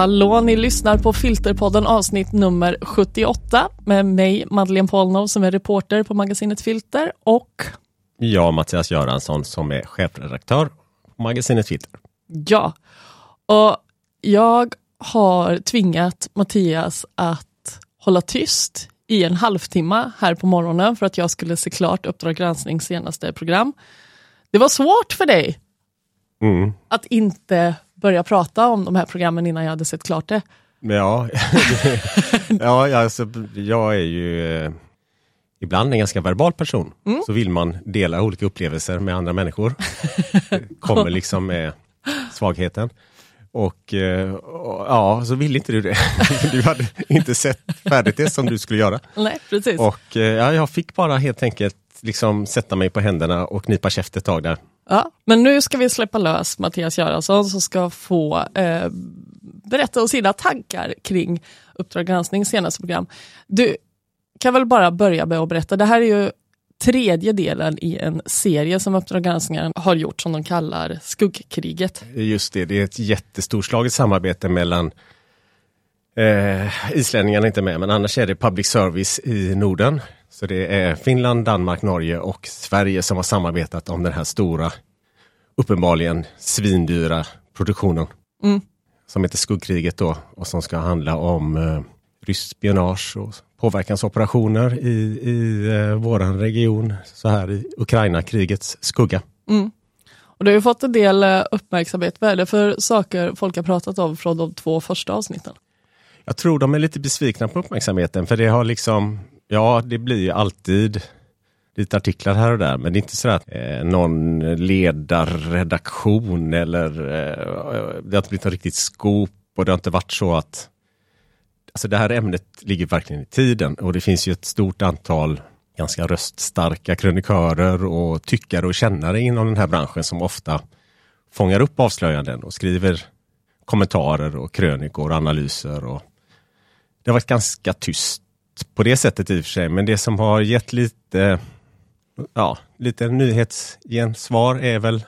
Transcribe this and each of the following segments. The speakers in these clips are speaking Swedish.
Hallå, ni lyssnar på Filterpodden avsnitt nummer 78 med mig Madeleine Polnov som är reporter på magasinet Filter och jag Mattias Göransson som är chefredaktör på magasinet Filter. Ja, och jag har tvingat Mattias att hålla tyst i en halvtimme här på morgonen för att jag skulle se klart Uppdrag gransknings senaste program. Det var svårt för dig mm. att inte börja prata om de här programmen innan jag hade sett klart det. Ja, ja alltså, jag är ju eh, ibland en ganska verbal person. Mm. Så vill man dela olika upplevelser med andra människor. kommer liksom med svagheten. Och, eh, och, ja, så ville inte du det. Du hade inte sett färdigt det som du skulle göra. Nej, precis. Och eh, ja, jag fick bara helt enkelt liksom sätta mig på händerna och knipa käft ett tag där. Ja, men nu ska vi släppa lös Mattias Göransson som ska få eh, berätta om sina tankar kring Uppdrag granskning senaste program. Du kan väl bara börja med att berätta, det här är ju tredje delen i en serie som Uppdrag granskningen har gjort som de kallar Skuggkriget. Just det, det är ett jättestorslaget samarbete mellan eh, islänningarna inte med, men annars är det public service i Norden. Så det är Finland, Danmark, Norge och Sverige som har samarbetat om den här stora, uppenbarligen svindyra produktionen. Mm. Som heter Skuggkriget då och som ska handla om eh, ryskt spionage och påverkansoperationer i, i eh, våran region så här i Ukraina-krigets skugga. Mm. Och du har ju fått en del eh, uppmärksamhet. Vad är det för saker folk har pratat om från de två första avsnitten? Jag tror de är lite besvikna på uppmärksamheten för det har liksom, ja det blir ju alltid lite artiklar här och där men det är inte så att eh, någon ledarredaktion eller eh, det har inte blivit något riktigt skop och det har inte varit så att alltså det här ämnet ligger verkligen i tiden och det finns ju ett stort antal ganska röststarka krönikörer och tyckare och kännare inom den här branschen som ofta fångar upp avslöjanden och skriver kommentarer och krönikor och analyser. Och det har varit ganska tyst på det sättet i och för sig, men det som har gett lite, ja, lite nyhetsgensvar är väl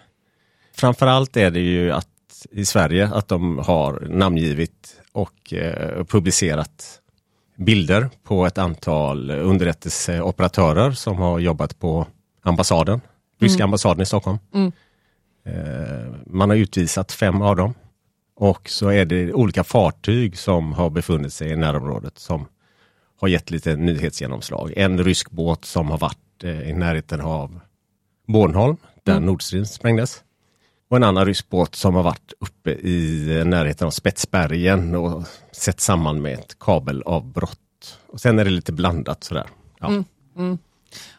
framförallt är det ju att i Sverige att de har namngivit och eh, publicerat bilder på ett antal underrättelseoperatörer som har jobbat på ambassaden, ryska mm. ambassaden i Stockholm. Mm. Eh, man har utvisat fem av dem. Och så är det olika fartyg som har befunnit sig i närområdet som har gett lite nyhetsgenomslag. En rysk båt som har varit eh, i närheten av Bornholm, där mm. Nord Stream sprängdes och en annan rysk båt som har varit uppe i närheten av Spetsbergen och sett samman med ett kabelavbrott. Och sen är det lite blandat sådär. Ja. Mm, mm.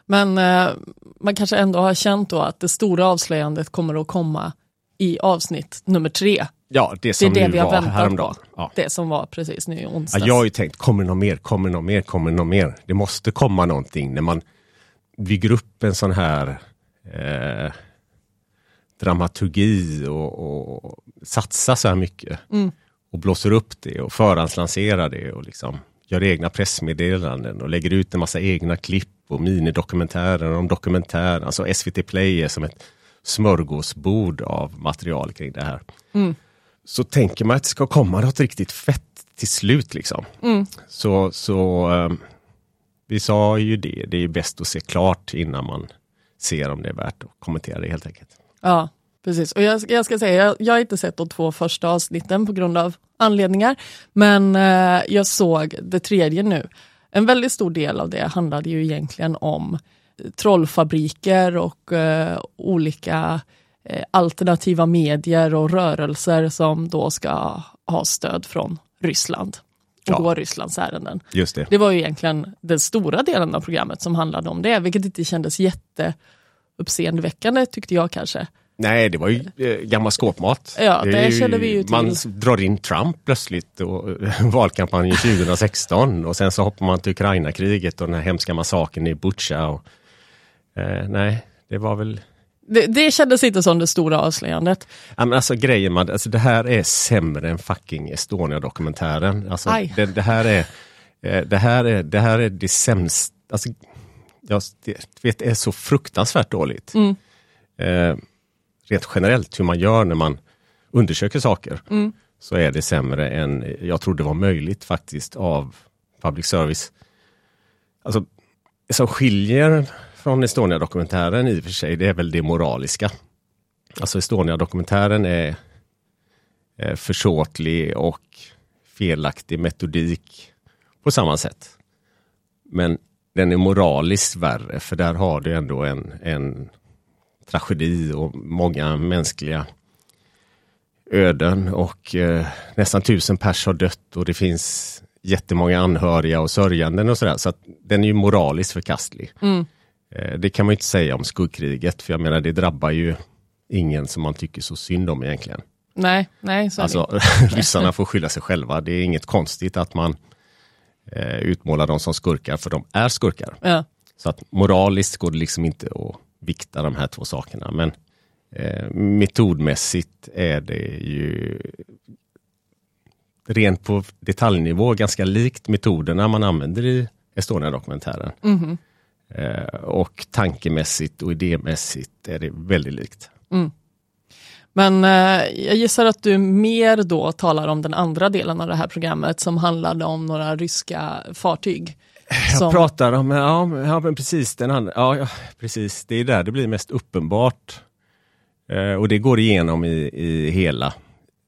Men eh, man kanske ändå har känt då att det stora avslöjandet kommer att komma i avsnitt nummer tre. Ja, det som det är det vi har väntat häromdagen. på. Ja. Det som var precis nu i onsdags. Ja, jag har ju tänkt, kommer det något mer, kommer det något mer, kommer det något mer? Det måste komma någonting när man bygger upp en sån här eh, dramaturgi och, och satsa så här mycket. Mm. Och blåser upp det och förhandslanserar det och liksom gör egna pressmeddelanden och lägger ut en massa egna klipp och minidokumentärer om dokumentär. Alltså SVT Play är som ett smörgåsbord av material kring det här. Mm. Så tänker man att det ska komma något riktigt fett till slut liksom. Mm. Så, så um, vi sa ju det, det är bäst att se klart innan man ser om det är värt att kommentera det helt enkelt. Ja, precis. Och jag, jag ska säga, jag, jag har inte sett de två första avsnitten på grund av anledningar. Men eh, jag såg det tredje nu. En väldigt stor del av det handlade ju egentligen om trollfabriker och eh, olika alternativa medier och rörelser som då ska ha stöd från Ryssland och ja. gå Rysslands ärenden. Just det. det var ju egentligen den stora delen av programmet som handlade om det, vilket inte kändes jätte uppseendeväckande tyckte jag kanske. Nej, det var ju eh, gammal skåpmat. Ja, det, det kände vi ju till. Man drar in Trump plötsligt och valkampanjen 2016 och sen så hoppar man till Ukraina-kriget och den här hemska massakern i Butja. Och, eh, nej, det var väl det, det kändes inte som det stora avslöjandet. Ja, men alltså grejen med, alltså det här är sämre än fucking Estonia-dokumentären. Alltså, det, det, här är, eh, det, här är, det här är det sämsta, alltså, jag vet, är så fruktansvärt dåligt. Mm. Eh, rent generellt hur man gör när man undersöker saker. Mm. så är det sämre än jag trodde var möjligt faktiskt av public service. Alltså, det som skiljer från Estonia-dokumentären i och för sig, det är väl det moraliska. Alltså Estonia-dokumentären är, försåtlig och felaktig metodik på samma sätt. Men den är moraliskt värre för där har du ändå en, en tragedi och många mänskliga öden och eh, nästan tusen pers har dött och det finns jättemånga anhöriga och sörjanden och sådär. Så att den är ju moraliskt förkastlig. Mm. Eh, det kan man inte säga om skuggkriget för jag menar det drabbar ju ingen som man tycker så synd om egentligen. Nej, nej. Så alltså ryssarna får skylla sig själva. Det är inget konstigt att man eh, utmålar dem som skurkar för de är skurkar. Ja. Så att moraliskt går det liksom inte att vikta de här två sakerna. Men eh, metodmässigt är det ju rent på detaljnivå ganska likt metoderna man använder i Estonia-dokumentären. Mm. Eh, och tankemässigt och idémässigt är det väldigt likt. Mm. Men eh, jag gissar att du mer då talar om den andra delen av det här programmet som handlade om några ryska fartyg. Jag Som, pratar om, ja, ja men precis den andra, ja, ja precis, det är där det blir mest uppenbart. Eh, och det går igenom i, i hela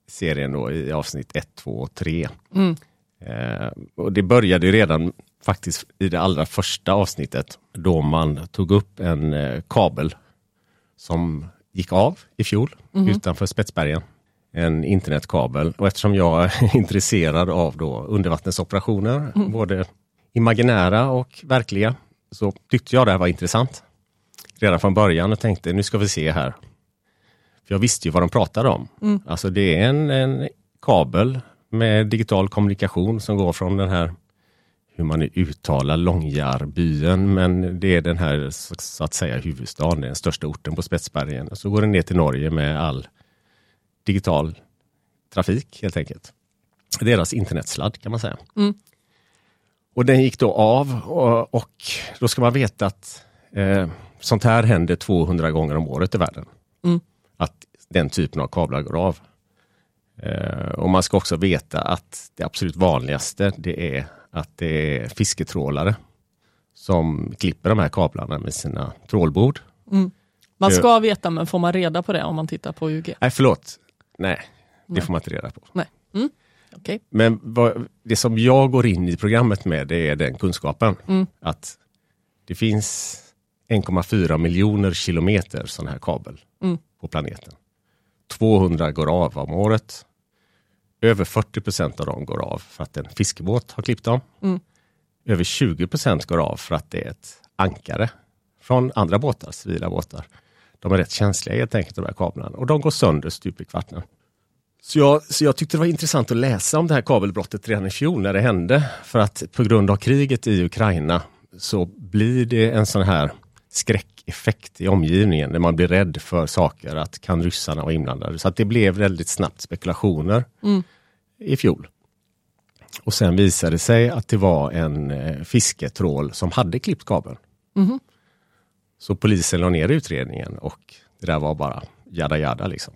serien då i avsnitt 1, 2 och 3. mm, Eh, och det började ju redan faktiskt i det allra första avsnittet då man tog upp en eh, kabel som gick av i fjol utanför Spetsbergen. En internetkabel och eftersom jag är intresserad av då undervattensoperationer, både imaginära och verkliga, så tyckte jag det här var intressant. Redan från början och tänkte nu ska vi se här. För jag visste ju vad de pratade om. Alltså det är en, en kabel med digital kommunikation som går från den här, hur man uttalar Långjarbyen, men det är den här så att säga huvudstaden, den största orten på Spetsbergen. Och så går den ner till Norge med all digital trafik helt enkelt. Deras internetsladd kan man säga. Mm. Och den gick då av och, och då ska man veta att eh, sånt här händer 200 gånger om året i världen. Mm. Att den typen av kablar går av. Eh, och man ska också veta att det absolut vanligaste det är att det är fisketrålare som klipper de här kablarna med sina trålbord. man ska veta, men får man reda på det om man tittar på UG? Nej, förlåt. Nej, det Nej. får man inte reda på. Nej. Mm. Okej. Men vad, det som jag går in i programmet med det är den kunskapen. Mm. Att det finns 1,4 miljoner kilometer sån här kabel Mm. på planeten. 200 går av om året. Över 40 procent av dem går av för att en fiskebåt har klippt dem. Mm. Över 20 procent går av för att det är ett ankare från andra båtar, civila båtar. De är rätt känsliga helt enkelt de här kablarna och de går sönder stup i kvarten. Så jag, så jag tyckte det var intressant att läsa om det här kabelbrottet redan i fjol när det hände. För att på grund av kriget i Ukraina så blir det en sån här skräckeffekt i omgivningen när man blir rädd för saker, att kan ryssarna vara inblandade? Så att det blev väldigt snabbt spekulationer Mm. i fjol. Och sen visade det sig att det var en eh, fisketrål som hade klippt kabeln. Mhm. Så polisen la ner utredningen och det där var bara jada jada liksom.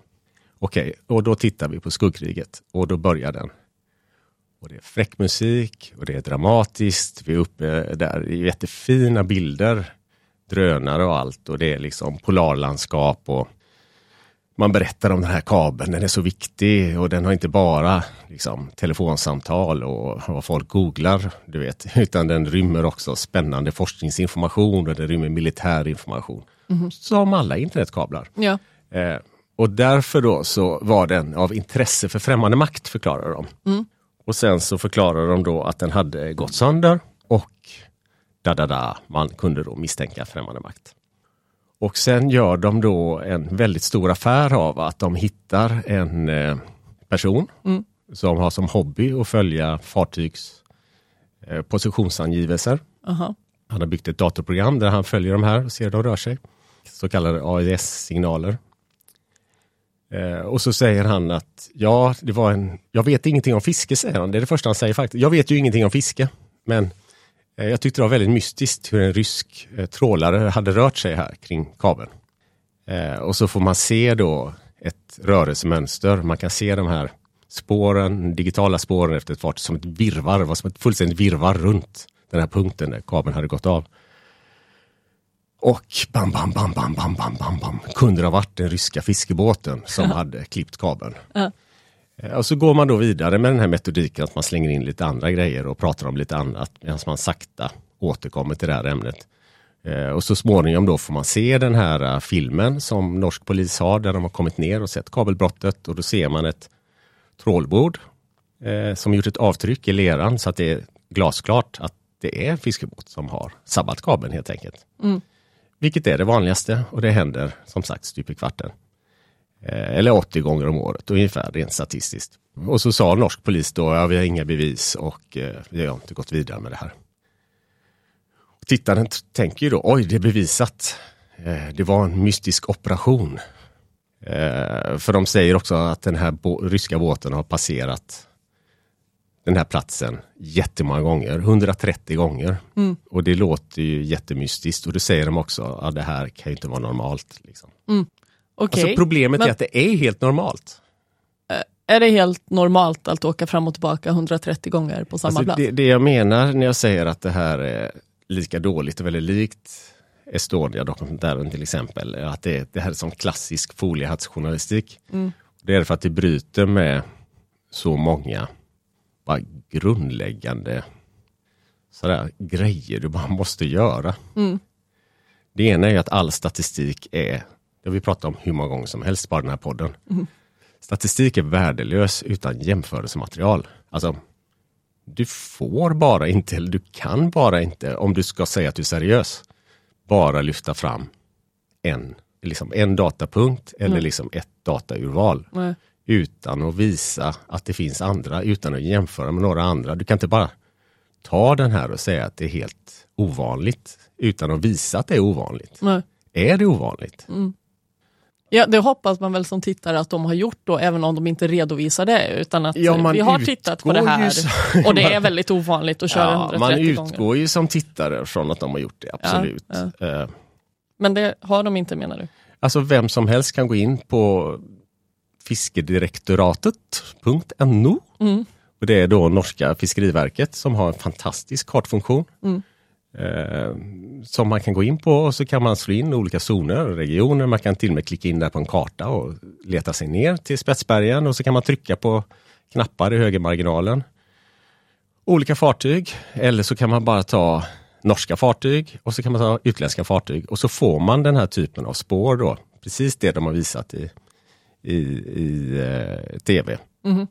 Okej, och då tittar vi på skuggkriget och då börjar den. Och det är fräck musik och det är dramatiskt. Vi är uppe där i jättefina bilder. Drönare och allt och det är liksom polarlandskap och man berättar om den här kabeln, den är så viktig och den har inte bara liksom, telefonsamtal och vad folk googlar, du vet, utan den rymmer också spännande forskningsinformation och den rymmer militär information. Som alla internetkablar. Ja. Eh, och därför då så var den av intresse för främmande makt förklarar de. Mm. Och sen så förklarar de då att den hade gått sönder och da, da, da, man kunde då misstänka främmande makt. Och sen gör de då en väldigt stor affär av att de hittar en eh, person Mm. som har som hobby att följa fartygs eh, positionsangivelser. Aha. Han har byggt ett datorprogram där han följer de här och ser hur de rör sig. Så kallade AIS-signaler. Eh, och så säger han att ja, det var en, jag vet ingenting om fiske, säger han. Det är det första han säger faktiskt. Jag vet ju ingenting om fiske, men jag tyckte det var väldigt mystiskt hur en rysk eh, trålare hade rört sig här kring kabeln. Eh, och så får man se då ett rörelsemönster. Man kan se de här spåren, digitala spåren efter ett fartyg som ett virvar, var som ett fullständigt virvar runt den här punkten där kabeln hade gått av. Och bam, bam, bam, bam, bam, bam, bam, bam. Kunde det ha varit den ryska fiskebåten som hade klippt kabeln. Eh, Och så går man då vidare med den här metodiken att man slänger in lite andra grejer och pratar om lite annat medan man sakta återkommer till det här ämnet. Eh, Och så småningom då får man se den här eh, filmen som norsk polis har där de har kommit ner och sett kabelbrottet och då ser man ett trålbord eh, som gjort ett avtryck i leran så att det är glasklart att det är en fiskebåt som har sabbat kabeln helt enkelt. Mm. Vilket är det vanligaste och det händer som sagt stup i kvarten. Eh, eller 80 gånger om året ungefär rent statistiskt. Och så sa norsk polis då, ja vi har inga bevis och eh, vi har inte gått vidare med det här. Och tittaren tänker ju då, oj det är bevisat. Eh, det var en mystisk operation. Eh, för de säger också att den här ryska båten har passerat den här platsen jättemånga gånger, 130 gånger. Mm. Och det låter ju jättemystiskt och då säger de också att det här kan ju inte vara normalt. Liksom. Okej. Alltså problemet men- är att det är helt normalt. Är det helt normalt att åka fram och tillbaka 130 gånger på samma Alltså, plats? det, det jag menar när jag säger att det här är lika dåligt och väldigt likt Estonia-dokumentären till exempel, är att det, det här är som klassisk foliehattsjournalistik. Mm. Det är för att det bryter med så många bara grundläggande sådär, grejer du bara måste göra. Mm. Det ena är att all statistik är, det har vi pratat om hur många gånger som helst bara den här podden. Mm. Statistik är värdelös utan jämförelsematerial. Alltså, du får bara inte, eller du kan bara inte, om du ska säga att du är seriös, bara lyfta fram en, liksom en datapunkt eller Mm. liksom ett dataurval Nej. utan att visa att det finns andra, utan att jämföra med några andra. Du kan inte bara ta den här och säga att det är helt ovanligt utan att visa att det är ovanligt. Nej. Är det ovanligt? Ja, det hoppas man väl som tittare att de har gjort då, även om de inte redovisar det. Utan att Ja, vi har tittat på det här och det är väldigt ovanligt att köra Ja, 130 man gånger. utgår ju som tittare från att de har gjort det, absolut. Ja, Eh, Men det har de inte menar du? Alltså vem som helst kan gå in på fiskedirektoratet.no Mm. och det är då norska fiskeriverket som har en fantastisk kartfunktion. Mm. Eh, som man kan gå in på och så kan man slå in olika zoner och regioner. Man kan till och med klicka in där på en karta och leta sig ner till Spetsbergen och så kan man trycka på knappar i högermarginalen. Olika fartyg eller så kan man bara ta norska fartyg och så kan man ta utländska fartyg och så får man den här typen av spår då. Precis det de har visat i, i, i eh, tv. Mhm.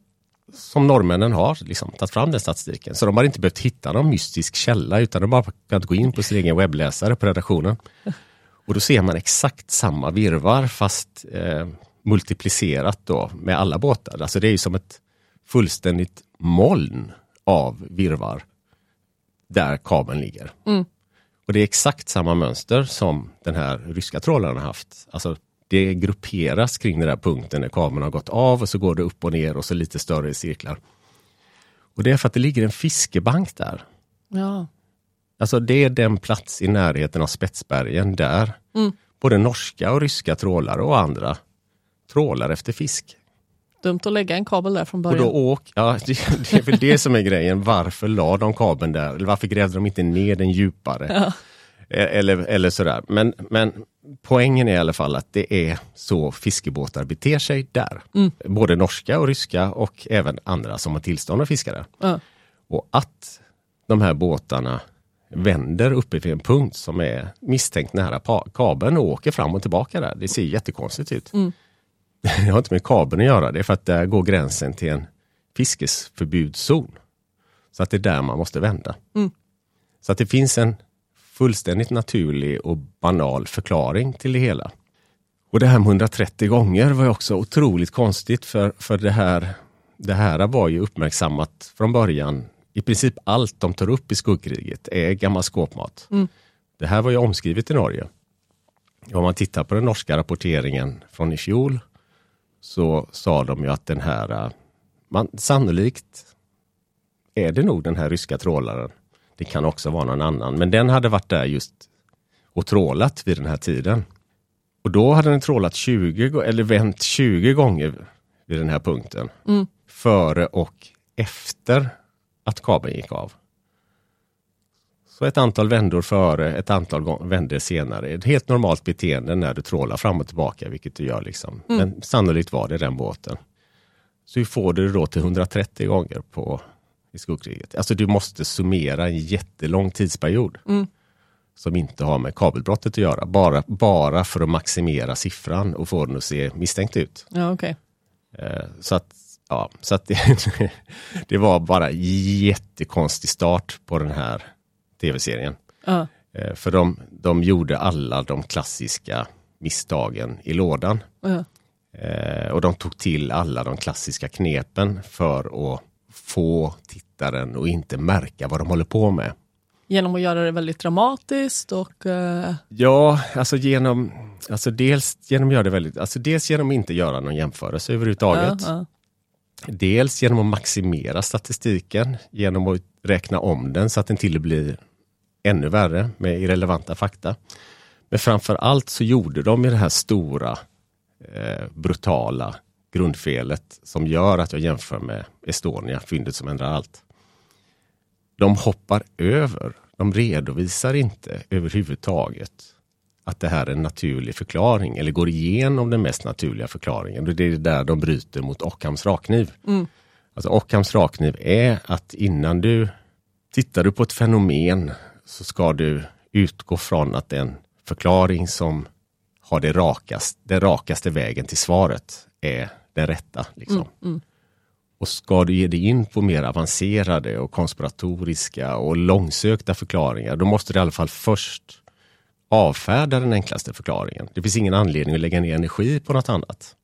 Som norrmännen har liksom, tagit fram den statistiken. Så de har inte behövt hitta någon mystisk källa utan de har bara kunnat gå in på sin egen webbläsare på redaktionen. Och då ser man exakt samma virvar fast eh, multiplicerat då med alla båtar. Alltså det är ju som ett fullständigt moln av virvar där kabeln ligger. Mm. Och det är exakt samma mönster som den här ryska trålaren har haft. Alltså det grupperas kring den där punkten när kabeln har gått av och så går det upp och ner och så lite större cirklar. Och det är för att det ligger en fiskebank där. Ja. Alltså det är den plats i närheten av Spetsbergen där Mm. både norska och ryska trålare och andra trålar efter fisk. Dumt att lägga en kabel där från Och början. då åk, ja, det, det är väl det som är grejen. Varför la de kabeln där? Eller varför grävde de inte ner den djupare? Ja. Eh, Eller, eller sådär. Men, men poängen är i alla fall att det är så fiskebåtar beter sig där. Mm. Både norska och ryska och även andra som har tillstånd att fiska där. Ja. Och att de här båtarna vänder uppe vid en punkt som är misstänkt nära kabeln och åker fram och tillbaka där. Det ser jättekonstigt ut. Mm. Det har inte med kabeln att göra, det är för att där går gränsen till en fiskesförbudszon. Så att det är där man måste vända. Mm. Så att det finns en fullständigt naturlig och banal förklaring till det hela. Och det här med 130 gånger var också otroligt konstigt för, för det, här, det här var ju uppmärksammat från början. I princip allt de tar upp i skuggkriget är gammal skåpmat. Mm. Det här var ju omskrivet i Norge. Om man tittar på den norska rapporteringen från i fjol så sa de ju att den här, eh, man, sannolikt är det nog den här ryska trålaren. Det kan också vara någon annan, men den hade varit där just och trålat vid den här tiden. Och då hade den trålat 20, gå- eller vänt 20 gånger vid den här punkten. Mm. Före och efter att kabeln gick av. Så ett antal vändor före, ett antal vändor senare. Ett helt normalt beteende när du trålar fram och tillbaka, vilket du gör. Liksom. Mm. Men sannolikt var det den båten. Så hur får du det då till 130 gånger på, i skuggkriget? Alltså du måste summera en jättelång tidsperiod. Mm. Som inte har med kabelbrottet att göra. Bara, bara för att maximera siffran och få den att se misstänkt ut. Ja, okej. Eh, Så att, ja, så att det, det var bara jättekonstig start på den här tv-serien. Eh, För de, de gjorde alla de klassiska misstagen i lådan. Eh, Och de tog till alla de klassiska knepen för att få tittaren att inte märka vad de håller på med. Genom att göra det väldigt dramatiskt och... eh, Ja, alltså genom, alltså dels genom att göra det väldigt, alltså dels genom att inte göra någon jämförelse överhuvudtaget. ja, Dels genom att maximera statistiken, genom att räkna om den så att den till blir ännu värre med irrelevanta fakta. Men framför allt så gjorde de ju det här stora, eh, brutala grundfelet som gör att jag jämför med Estonia, fyndet som ändrar allt. De hoppar över, de redovisar inte överhuvudtaget att det här är en naturlig förklaring eller går igenom den mest naturliga förklaringen. Det är där de bryter mot Ockhams rakkniv. Mm. Alltså Ockhams rakkniv är att innan du tittar du på ett fenomen så ska du utgå från att det är en förklaring som har det rakaste, den rakaste vägen till svaret är den rätta. Liksom. mm. Och ska du ge dig in på mer avancerade och konspiratoriska och långsökta förklaringar, då måste du i alla fall först avfärda den enklaste förklaringen. Det finns ingen anledning att lägga ner energi på något annat.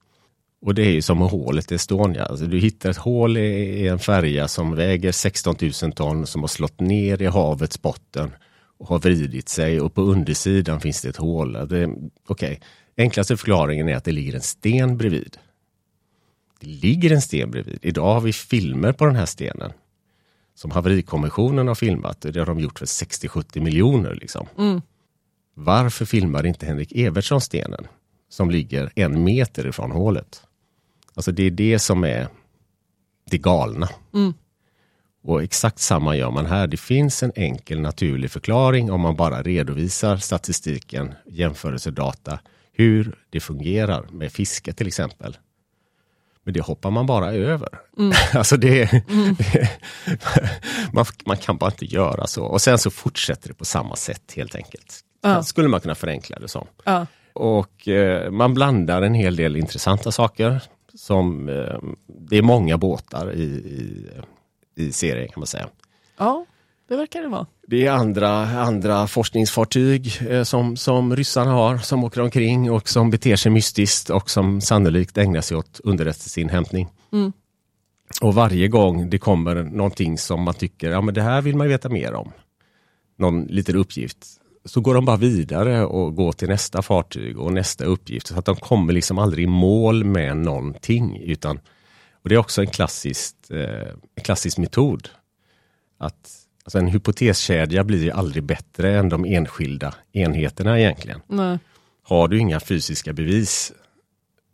Och det är ju som hålet i Estonia. Alltså du hittar ett hål i en färja som väger 16 000 ton som har slått ner i havets botten och har vridit sig och på undersidan finns det ett hål. Okej, enklaste förklaringen är att det ligger en sten bredvid. Det ligger en sten bredvid. Idag har vi filmer på den här stenen. Som haverikommissionen har filmat. Det har de gjort för 60-70 miljoner. Liksom. Mm. Varför filmar inte Henrik Evertsson stenen? Som ligger en meter ifrån hålet. Alltså det är det som är det galna. Mm. Och exakt samma gör man här. Det finns en enkel naturlig förklaring om man bara redovisar statistiken, jämförelsedata, hur det fungerar med fiske till exempel. Men det hoppar man bara över. alltså det, det man, man kan bara inte göra så. Och sen så fortsätter det på samma sätt helt enkelt. Ja. Skulle man kunna förenkla det som. Ja. Och eh, man blandar en hel del intressanta saker. Som, eh, det är många båtar i, i, i serien kan man säga. ja, det verkar det vara. Det är andra, andra forskningsfartyg eh, som, som ryssarna har som åker omkring och som beter sig mystiskt och som sannolikt ägnar sig åt underrättelseinhämtning. Mm. Och varje gång det kommer någonting som man tycker, ja men det här vill man veta mer om. Någon liten uppgift. Så går de bara vidare och går till nästa fartyg och nästa uppgift. Så att de kommer liksom aldrig i mål med någonting. Utan, och det är också en klassisk, eh, en klassisk metod. Att alltså en hypoteskedja blir ju aldrig bättre än de enskilda enheterna egentligen. Nej. Har du inga fysiska bevis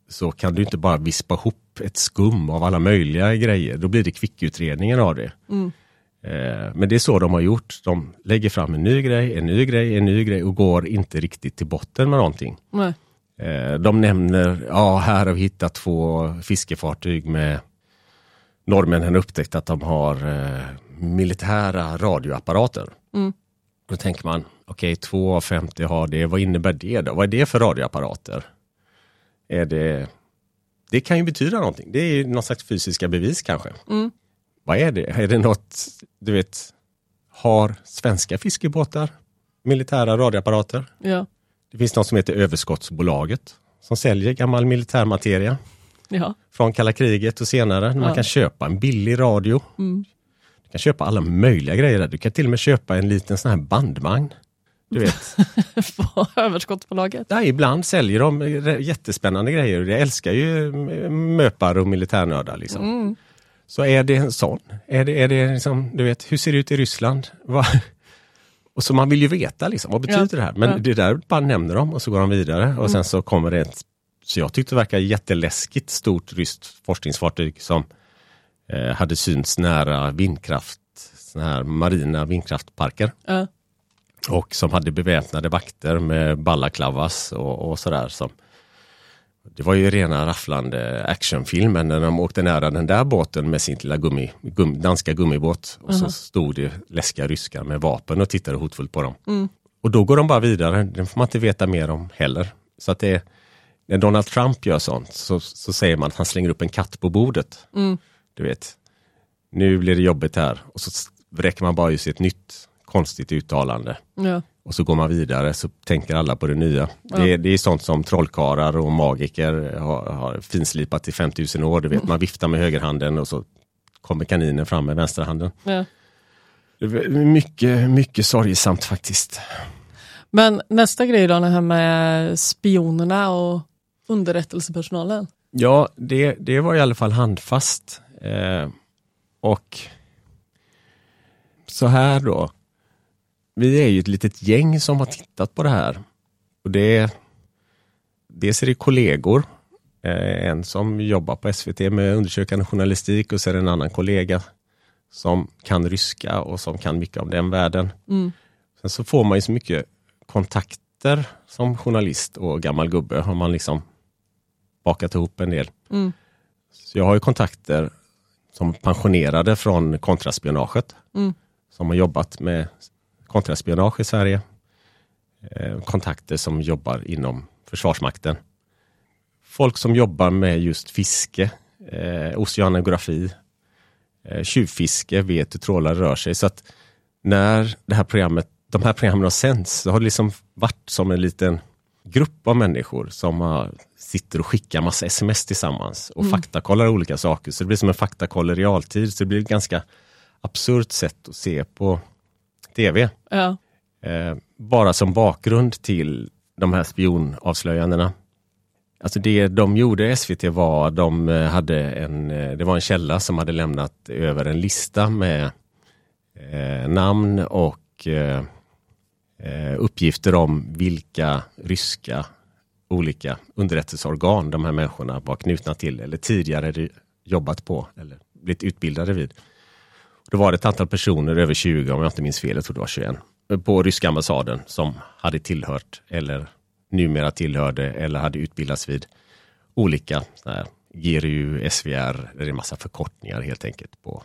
så kan du inte bara vispa ihop ett skum av alla möjliga grejer. Då blir det kvickutredningen av det. Mm. Eh, Men det är så de har gjort. De lägger fram en ny grej, en ny grej, en ny grej och går inte riktigt till botten med någonting. Nej. Eh, De nämner, ja här har vi hittat två fiskefartyg med norrmännen upptäckt att de har eh, militära radioapparater. Mm. Då tänker man, okej två av 50 har det, vad innebär det då? Vad är det för radioapparater? Är det, det kan ju betyda någonting. Det är ju någon slags fysiska bevis kanske. Mm. Vad är det? Är det något, du vet, har svenska fiskebåtar militära radioapparater? Ja. Det finns något som heter Överskottsbolaget som säljer gammal militärmateria Ja. från kalla kriget och senare. Man Ja. kan köpa en billig radio. Mm. Du kan köpa alla möjliga grejer. där. Du kan till och med köpa en liten sån här bandvagn. Du vet, På överskottsbolaget. där ibland säljer de jättespännande grejer. Jag älskar ju möpar och militärnördar. Liksom. Mm. Så är det en sån? Är det, är det liksom, du vet, hur ser det ut i Ryssland? Va? Och så man vill ju veta liksom, vad betyder Ja, det här? Men ja. det där bara nämner de och så går de vidare och sen så kommer det ett Så jag tyckte det verkade jätteläskigt stort ryskt forskningsfartyg som hade synts nära vindkraft, såna här marina vindkraftparker. Ja. Och som hade beväpnade vakter med balaklavas och, och sådär. Som, det var ju rena rafflande actionfilmen när de åkte nära den där båten med sin lilla gummi, gum, danska gummibåt. Och så stod det läskiga ryskar med vapen och tittade hotfullt på dem. Och då går de bara vidare, det får man inte veta mer om heller. Så att det, när Donald Trump gör sånt så, så säger man att han slänger upp en katt på bordet. Du vet, nu blir det jobbigt här. Och så räcker man bara ut ett nytt konstigt uttalande. Ja. Och så går man vidare så tänker alla på det nya. Det, är- det är sånt som trollkarlar och magiker har, har finslipat i 5000 år. Du vet, man viftar med högerhanden och så kommer kaninen fram med vänsterhanden. Ja. Det är mycket, mycket sorgesamt faktiskt. Men nästa grej då, det här med spionerna och underrättelsepersonalen. Ja, det, det var i alla fall handfast. Eh, och så här då. Vi är ju ett litet gäng som har tittat på det här. Och det dels är det kollegor. Eh, en som jobbar på SVT med undersökande journalistik och det en annan kollega som kan ryska och som kan mycket om den världen. Sen så får man ju så mycket kontakter som journalist och gammal gubbe. Har man liksom bakat ihop en del. Så jag har ju kontakter som pensionerade från kontraspionaget. Som har jobbat med kontraspionage i Sverige. Eh, kontakter som jobbar inom Försvarsmakten. Folk som jobbar med just fiske, eh, oceanografi, eh, tjuvfiske, vet hur trålare rör sig. Så att när det här programmet, de här programmen har sänds så har det liksom varit som en liten grupp av människor som har, sitter och skickar massa sms tillsammans och faktakollar olika saker. Så det blir som en faktakoll i realtid. Så det blir ett ganska absurt sätt att se på tv. Ja. Eh, bara som bakgrund till de här spionavslöjandena. Alltså det de gjorde, SVT, var de eh, hade en, eh, det var en källa som hade lämnat över en lista med eh, namn och eh, eh, uppgifter om vilka ryska olika underrättelseorgan de här människorna var knutna till eller tidigare jobbat på eller blivit utbildade vid. Det var ett antal personer, över 20 om jag inte minns fel, jag tror det var 21, på ryska ambassaden som hade tillhört eller numera tillhörde eller hade utbildats vid olika här, GRU, SVR, det är en massa förkortningar helt enkelt. på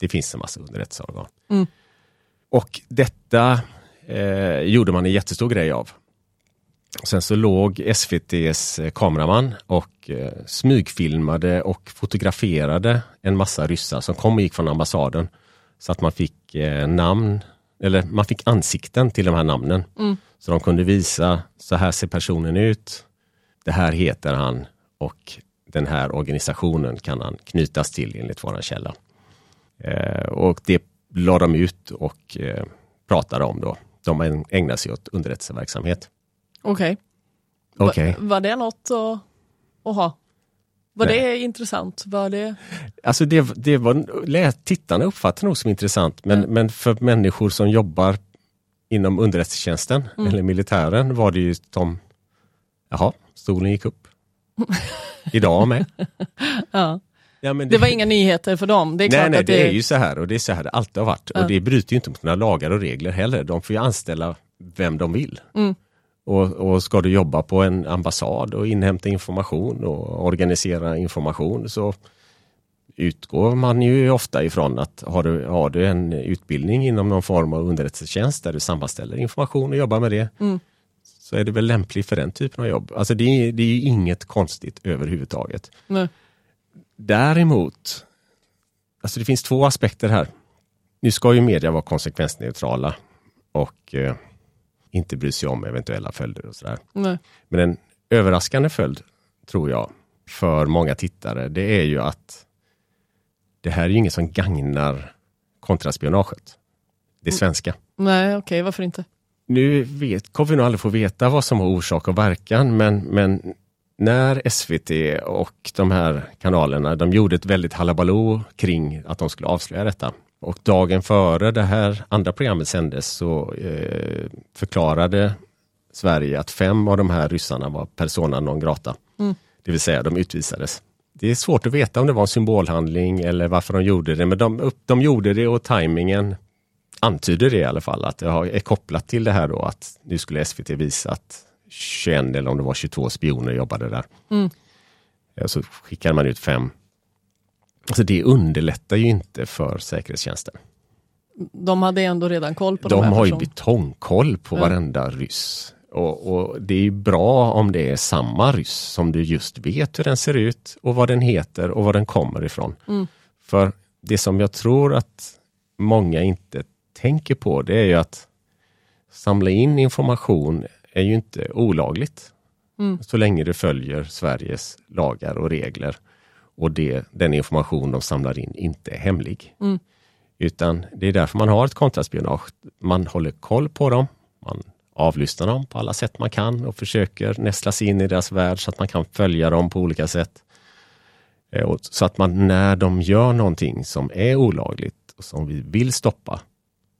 Det finns en massa underrättelseorgan. Och detta eh, gjorde man en jättestor grej av. Sen så låg SVTs eh, kameraman och eh, smygfilmade och fotograferade en massa ryssar som kom och gick från ambassaden. Så att man fick eh, namn, eller man fick ansikten till de här namnen. Så de kunde visa, så här ser personen ut, det här heter han och den här organisationen kan han knytas till enligt våran källa. Eh, och det la de ut och pratade om då. De ägnar sig åt underrättelseverksamhet. Okej. Okej. Va- Var det något att, att ha? Var Nej. det intressant? Var det... Alltså det, det var, tittarna uppfattade nog som intressant men, men för människor som jobbar inom underrättelsetjänsten eller militären var det ju som, jaha, stolen gick upp. Idag med. Ja. Ja, men det var inga nyheter för dem. Det är nej, klart nej, att det är ju så här och det är så här det alltid har varit. Ja. Och det bryter ju inte mot några lagar och regler heller. De får ju anställa vem de vill. Mm. Och, och ska du jobba på en ambassad och inhämta information och organisera information så utgår man ju ofta ifrån att har du, har du en utbildning inom någon form av underrättelsetjänst där du sammanställer information och jobbar med det Mm. så är det väl lämpligt för den typen av jobb. Alltså det är, det är ju inget konstigt överhuvudtaget. Nej. Däremot, alltså det finns två aspekter här. Nu ska ju media vara konsekvensneutrala och eh, inte bry sig om eventuella följder och sådär. Nej. Men en överraskande följd, tror jag, för många tittare, det är ju att det här är ju inget som gagnar kontraspionaget. Det svenska. Nej, okej, varför inte? Nu vet, kommer vi nog aldrig få veta vad som har orsak och verkan, men, men när SVT och de här kanalerna, de gjorde ett väldigt halabaloo kring att de skulle avslöja detta. Och dagen före det här andra programmet sändes så eh, förklarade Sverige att fem av de här ryssarna var persona non grata. Mm. Det vill säga de utvisades. Det är svårt att veta om det var en symbolhandling eller varför de gjorde det, men de, de gjorde det och tajmingen antyder det i alla fall, att det är kopplat till det här då att nu skulle SVT visa att 21 eller om det var 22 spioner jobbade där. Mm. Så skickade man ut fem. Alltså det underlättar ju inte för säkerhetstjänsten. De hade ändå redan koll på de, De här har ju betongkoll på Ja. varenda ryss. Och, och det är ju bra om det är samma ryss som du just vet hur den ser ut och vad den heter och var den kommer ifrån. Mm. För det som jag tror att många inte tänker på det är ju att samla in information är ju inte olagligt. Mm. Så länge det följer Sveriges lagar och regler och det, den information de samlar in inte är hemlig. Mm. Utan det är därför man har ett kontraspionage. Man håller koll på dem, man avlyssnar dem på alla sätt man kan och försöker nästla sig in i deras värld så att man kan följa dem på olika sätt. Eh, så att man när de gör någonting som är olagligt och som vi vill stoppa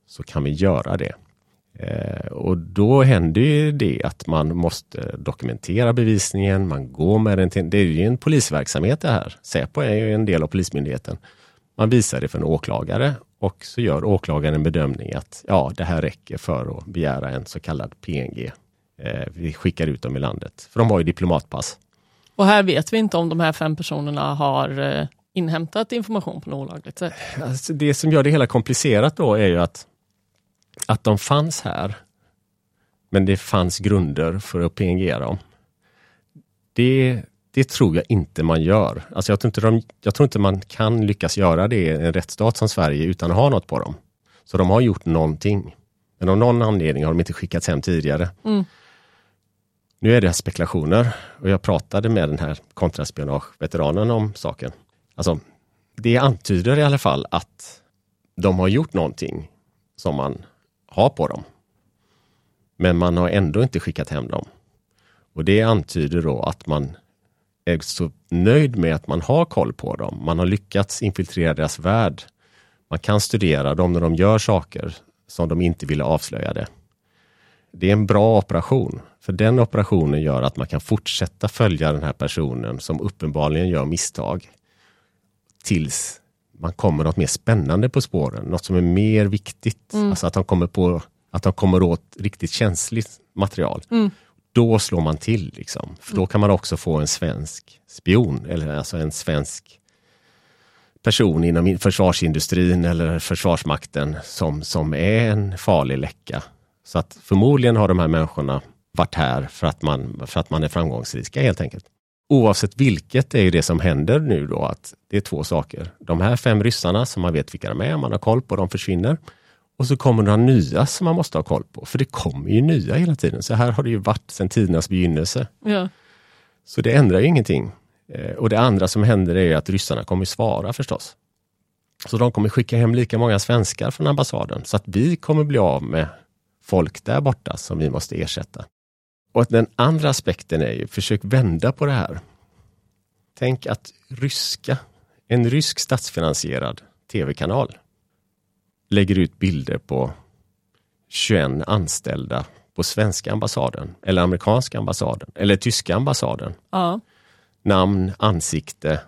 så kan vi göra det. Eh, och då händer ju det att man måste dokumentera bevisningen, man går med den till, det är ju en polisverksamhet det här. Säpo är ju en del av Polismyndigheten. Man visar det för en åklagare och så gör åklagaren en bedömning att ja, det här räcker för att begära en så kallad PNG. Eh, vi skickar ut dem i landet, för de har ju diplomatpass. Och här vet vi inte om de här fem personerna har eh, inhämtat information på något olagligt sätt. Alltså det som gör det hela komplicerat då är ju att, att de fanns här, men det fanns grunder för att PNG dem. Det, det tror jag inte man gör. Alltså jag, tror inte de, jag tror inte man kan lyckas göra det i en rättsstat som Sverige utan att ha något på dem. Så de har gjort någonting. Men av någon anledning har de inte skickats hem tidigare. Mm. Nu är det spekulationer och jag pratade med den här kontraspionageveteranen om saken. Alltså, det antyder i alla fall att de har gjort någonting som man ha på dem. Men man har ändå inte skickat hem dem. Och det antyder då att man är så nöjd med att man har koll på dem. Man har lyckats infiltrera deras värld. Man kan studera dem när de gör saker som de inte ville avslöja det. Det är en bra operation. För den operationen gör att man kan fortsätta följa den här personen som uppenbarligen gör misstag. Tills man kommer något mer spännande på spåren, något som är mer viktigt. Alltså att de kommer på att de kommer åt riktigt känsligt material. Mm. Då slår man till. Liksom. För då kan man också få en svensk spion, eller alltså en svensk person inom försvarsindustrin eller försvarsmakten som, som är en farlig läcka. Så att förmodligen har de här människorna varit här för att man, för att man är framgångsrika helt enkelt. Oavsett vilket är ju det som händer nu då att det är två saker. De här fem ryssarna som man vet vilka de är, man har koll på, de försvinner. Och så kommer några nya som man måste ha koll på, för det kommer ju nya hela tiden. Så här har det ju varit sedan tidernas begynnelse. Ja. Så det ändrar ju ingenting. Eh, och det andra som händer är att ryssarna kommer svara förstås. Så de kommer skicka hem lika många svenskar från ambassaden så att vi kommer bli av med folk där borta som vi måste ersätta. Och den andra aspekten är ju, försök vända på det här. Tänk att ryska, en rysk statsfinansierad tv-kanal lägger ut bilder på 21 anställda på svenska ambassaden eller amerikanska ambassaden eller tyska ambassaden. Ja. Namn, ansikte.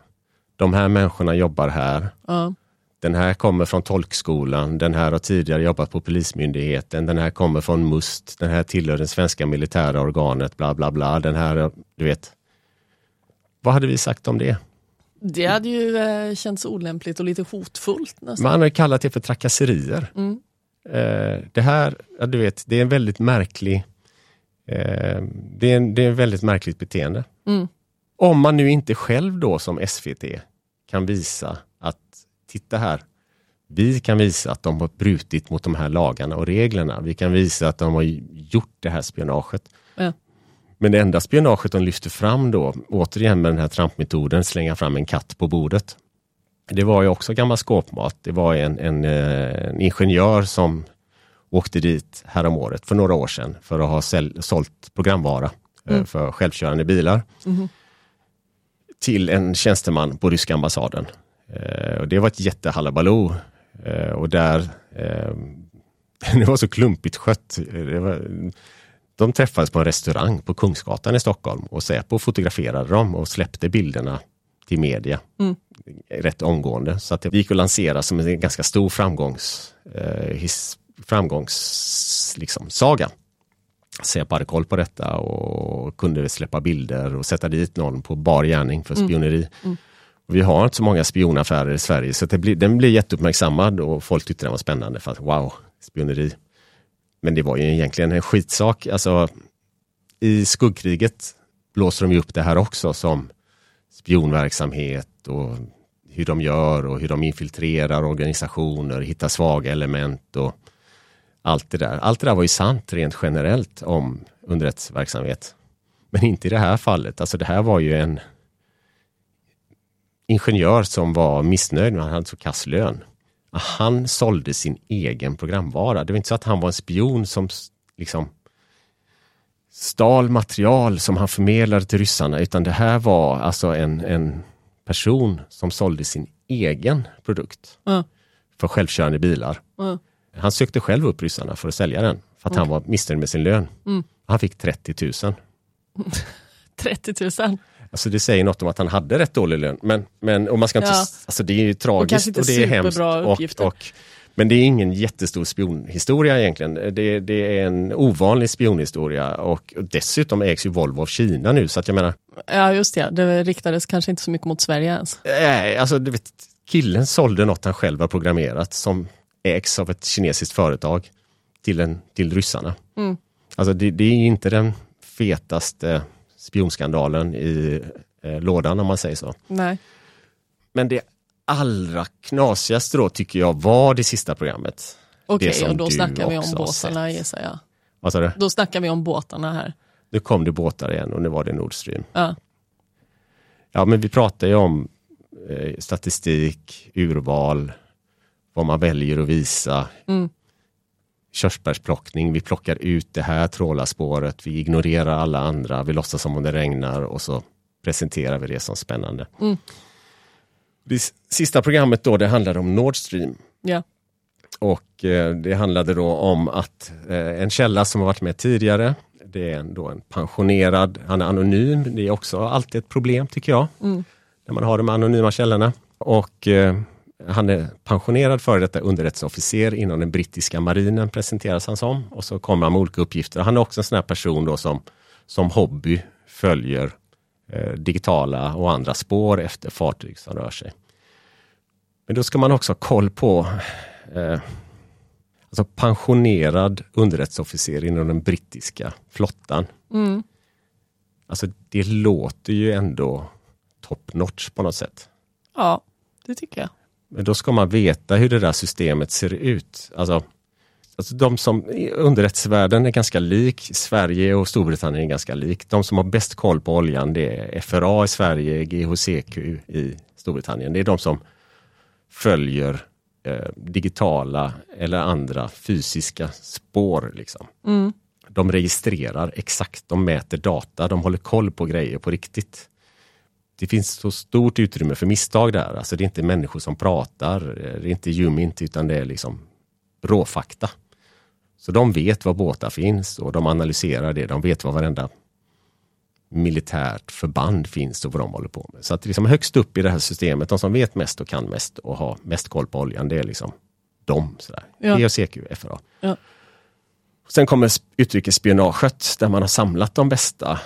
De här människorna jobbar här. Ja. Den här kommer från tolkskolan, den här har tidigare jobbat på Polismyndigheten, den här kommer från MUST, den här tillhör det svenska militära organet, bla bla bla. Den här, du vet. Vad hade vi sagt om det? Det hade ju eh, känts olämpligt och lite hotfullt nästan. Man har kallat det för trakasserier. Mm. Eh, det här, ja, du vet, det är en väldigt märklig eh, det, är en, det är ett väldigt märkligt beteende. Mm. Om man nu inte själv då som SVT kan visa att titta här, vi kan visa att de har brutit mot de här lagarna och reglerna. Vi kan visa att de har gjort det här spionaget. Ja. Men det enda spionaget de lyfter fram då, återigen med den här trampmetoden, slänga fram en katt på bordet. Det var ju också gammal skåpmat. Det var en, en, eh, en ingenjör som åkte dit häromåret för några år sedan för att ha säl, sålt programvara eh, Mm. för självkörande bilar Mhm. till en tjänsteman på ryska ambassaden. Eh, och det var ett jättehalabaloo. Eh, och där, eh, det var så klumpigt skött. Var, De träffades på en restaurang på Kungsgatan i Stockholm och Säpo fotograferade dem och släppte bilderna till media Mm. rätt omgående. Så att det gick att lansera som en ganska stor framgångs, eh, his, framgångs liksom, saga. Säpo hade koll på detta och kunde släppa bilder och sätta dit någon på bar gärning för spioneri. Mm. Och vi har inte så många spionaffärer i Sverige så det blir, den blir jätteuppmärksammad och folk tyckte den var spännande för att wow, spioneri. Men det var ju egentligen en skitsak. Alltså, I skuggkriget blåser de ju upp det här också som spionverksamhet och hur de gör och hur de infiltrerar organisationer, hittar svaga element och allt det där. Allt det där var ju sant rent generellt om underrättelseverksamhet. Men inte i det här fallet. Alltså det här var ju en ingenjör som var missnöjd med att han hade så kass lön. Han sålde sin egen programvara. Det var inte så att han var en spion som liksom stal material som han förmedlade till ryssarna utan det här var alltså en, en person som sålde sin egen produkt Ja. för självkörande bilar. Ja. Han sökte själv upp ryssarna för att sälja den för att han var missnöjd med sin lön. Mm. Han fick 30 000. 30 000. Alltså det säger något om att han hade rätt dålig lön. Men, men och man ska inte, Ja. alltså det är ju tragiskt inte och det är hemskt. Och, och, men det är ingen jättestor spionhistoria egentligen. Det, det är en ovanlig spionhistoria och dessutom ägs ju Volvo av Kina nu så att jag menar, Ja just det, det riktades kanske inte så mycket mot Sverige ens. äh, alltså du vet, killen sålde något han själv har programmerat som ägs av ett kinesiskt företag till, en, till ryssarna. Mm. Alltså det, det är inte den fetaste spionskandalen i eh, lådan om man säger så. Nej. Men det allra knasigaste då tycker jag var det sista programmet. Okej, som och då snackar vi om båtarna gissar jag. Vad sa du? Då snackar vi om båtarna här. Nu kom det båtar igen och nu var det Nord Stream. Ja. Ja men vi pratar ju om eh, statistik, urval, vad man väljer att visa. Mm. Körsbärsplockning, vi plockar ut det här trålarspåret, vi ignorerar alla andra, vi låtsas som om det regnar och så presenterar vi det som spännande. Mm. Det sista programmet då, det handlade om Nord Stream. Ja. Och eh, det handlade då om att eh, en källa som har varit med tidigare, det är en, då en pensionerad, han är anonym, det är också alltid ett problem tycker jag, Mm. när man har de anonyma källorna. Och eh, han är pensionerad före detta underrättelseofficer inom den brittiska marinen presenteras han som. Och så kommer han med olika uppgifter. Han är också en sån här person då som, som hobby följer eh, digitala och andra spår efter fartyg som rör sig. Men då ska man också ha koll på eh, alltså pensionerad underrättelseofficer inom den brittiska flottan. Mm. Alltså det låter ju ändå top notch på något sätt. ja, det tycker jag. Men då ska man veta hur det där systemet ser ut. Alltså, alltså de som underrättelsevärlden är ganska lik, Sverige och Storbritannien är ganska lik. De som har bäst koll på oljan det är FRA i Sverige, GHCQ i Storbritannien. Det är de som följer eh, digitala eller andra fysiska spår. Liksom. Mm. De registrerar exakt, de mäter data, de håller koll på grejer på riktigt. Det finns så stort utrymme för misstag där. Alltså det är inte människor som pratar, det är inte ljumint utan det är liksom råfakta. Så de vet var båtar finns och de analyserar det. De vet var varenda militärt förband finns och vad de håller på med. Så att liksom högst upp i det här systemet, de som vet mest och kan mest och har mest koll på oljan, det är liksom de. Sådär. Ja. GHCQ, FRA. Ja. Sen kommer sp- utrikesspionaget där man har samlat de bästa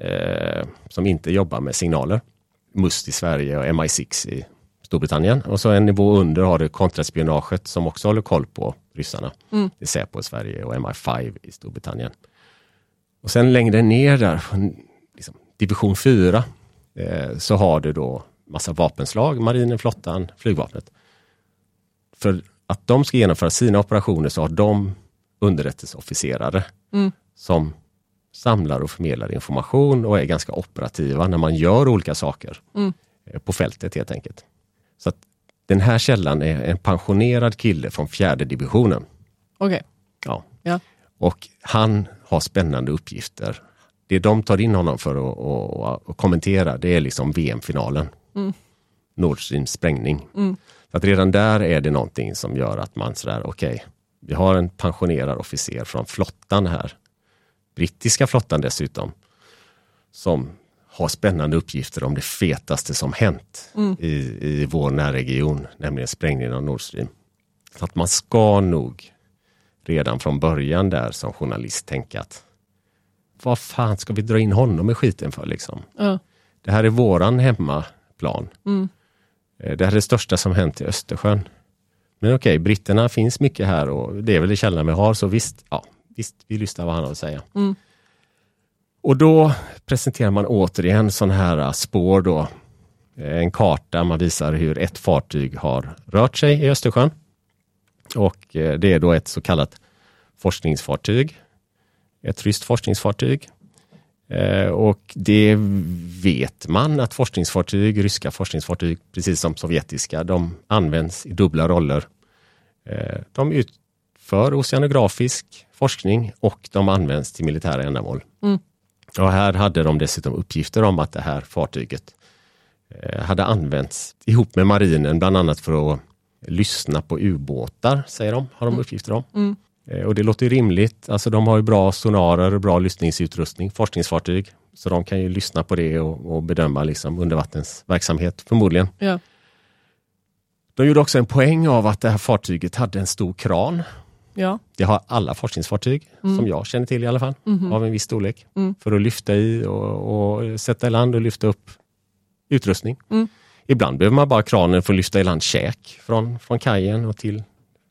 eh, som inte jobbar med signaler. MUST i Sverige och MI6 i Storbritannien. Och så en nivå under har du kontraspionaget som också håller koll på ryssarna. Mm. Det är Säpo i Sverige och MI5 i Storbritannien. Och sen längre ner där, liksom, division 4, eh, så har du då massa vapenslag, marinen, flottan, flygvapnet. För att de ska genomföra sina operationer så har de underrättelseofficerare Mm. som samlar och förmedlar information och är ganska operativa när man gör olika saker Mm. eh, på fältet helt enkelt. Så att den här källan är en pensionerad kille från fjärde divisionen. Okej. Ja. Ja. Och han har spännande uppgifter. Det de tar in honom för att, att, att kommentera det är liksom VM-finalen. Mm. Nord Streams sprängning. Mm. Så att redan där är det någonting som gör att man sådär, okej, vi har en pensionerad officer från flottan här brittiska flottan dessutom. Som har spännande uppgifter om det fetaste som hänt Mm. i, i vår närregion, nämligen sprängningen av Nord Stream. Så att man ska nog redan från början där som journalist tänka att vad fan ska vi dra in honom i skiten för liksom? Ja. Det här är våran hemmaplan. Mm. Eh, Det här är det största som hänt i Östersjön. Men okej, britterna finns mycket här och det är väl det källan vi har, så visst, ja, visst vi lyssnar vad han har att säga. Mm. Och då presenterar man återigen sådana här äh, spår då. En karta, man visar hur ett fartyg har rört sig i Östersjön. Och eh, det är då ett så kallat forskningsfartyg. Ett ryskt forskningsfartyg. Eh, Och det vet man att forskningsfartyg, ryska forskningsfartyg, precis som sovjetiska, de används i dubbla roller. De utför oceanografisk forskning och de används till militära ändamål. Mm. Och här hade de dessutom uppgifter om att det här fartyget eh, hade använts ihop med marinen, bland annat för att lyssna på ubåtar, säger de, har de uppgifter om. Mm. Eh, Och det låter rimligt. Alltså de har ju bra sonarer och bra lyssningsutrustning, forskningsfartyg. Så de kan ju lyssna på det och, och bedöma liksom undervattensverksamhet förmodligen. Ja. De gjorde också en poäng av att det här fartyget hade en stor kran. Ja. Det har alla forskningsfartyg, som jag känner till i alla fall, av en viss storlek. Mm. För att lyfta i och, och sätta i land och lyfta upp utrustning. Mm. Ibland behöver man bara kranen för att lyfta i land käk från, från kajen och till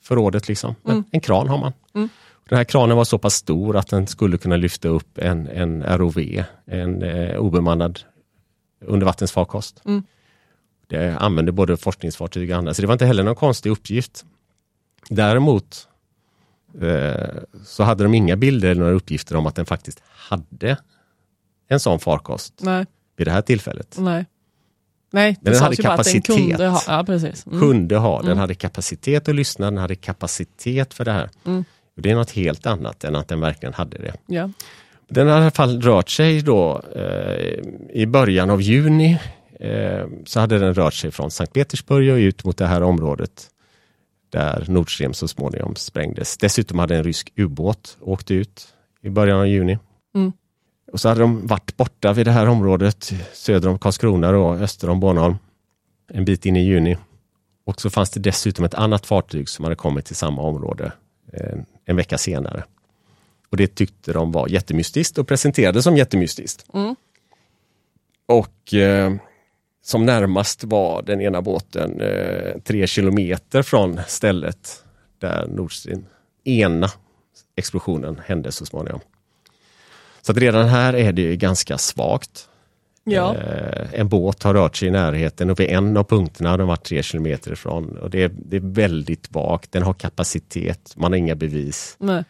förrådet. Liksom. Men Mm. En kran har man. Mm. Den här kranen var så pass stor att den skulle kunna lyfta upp en, en ROV, en eh, obemannad undervattensfarkost. Mm. Det använde både forskningsfartyg och andra, så det var inte heller någon konstig uppgift. Däremot så hade de inga bilder eller några uppgifter om att den faktiskt hade en sån farkost Nej. vid det här tillfället. Nej. Nej, det den hade att den kapacitet. kunde ha. Ja, precis. Mm. Kunde ha, den Mm. hade kapacitet att lyssna, den hade kapacitet för det här. Mm. Det är något helt annat än att den verkligen hade det. Ja. Den har i alla fall rört sig då eh, i början av juni. Eh, så hade den rört sig från Sankt Petersburg och ut mot det här området där Nord Stream så småningom sprängdes. Dessutom hade en rysk ubåt åkt ut i början av juni. Mm. Och så hade de varit borta vid det här området söder om Karlskrona och öster om Bornholm en bit in i juni. Och så fanns det dessutom ett annat fartyg som hade kommit till samma område eh, en vecka senare. Och det tyckte de var jättemystiskt och presenterade som jättemystiskt. Mm. Och eh, som närmast var den ena båten eh, tre kilometer från stället där Nord Stream ena explosionen hände så småningom. Så att redan här är det ju ganska svagt. Ja. Eh, en båt har rört sig i närheten och vid en av punkterna har den varit tre kilometer ifrån. Och det, är, det är väldigt vagt, den har kapacitet, man har inga bevis. Nej.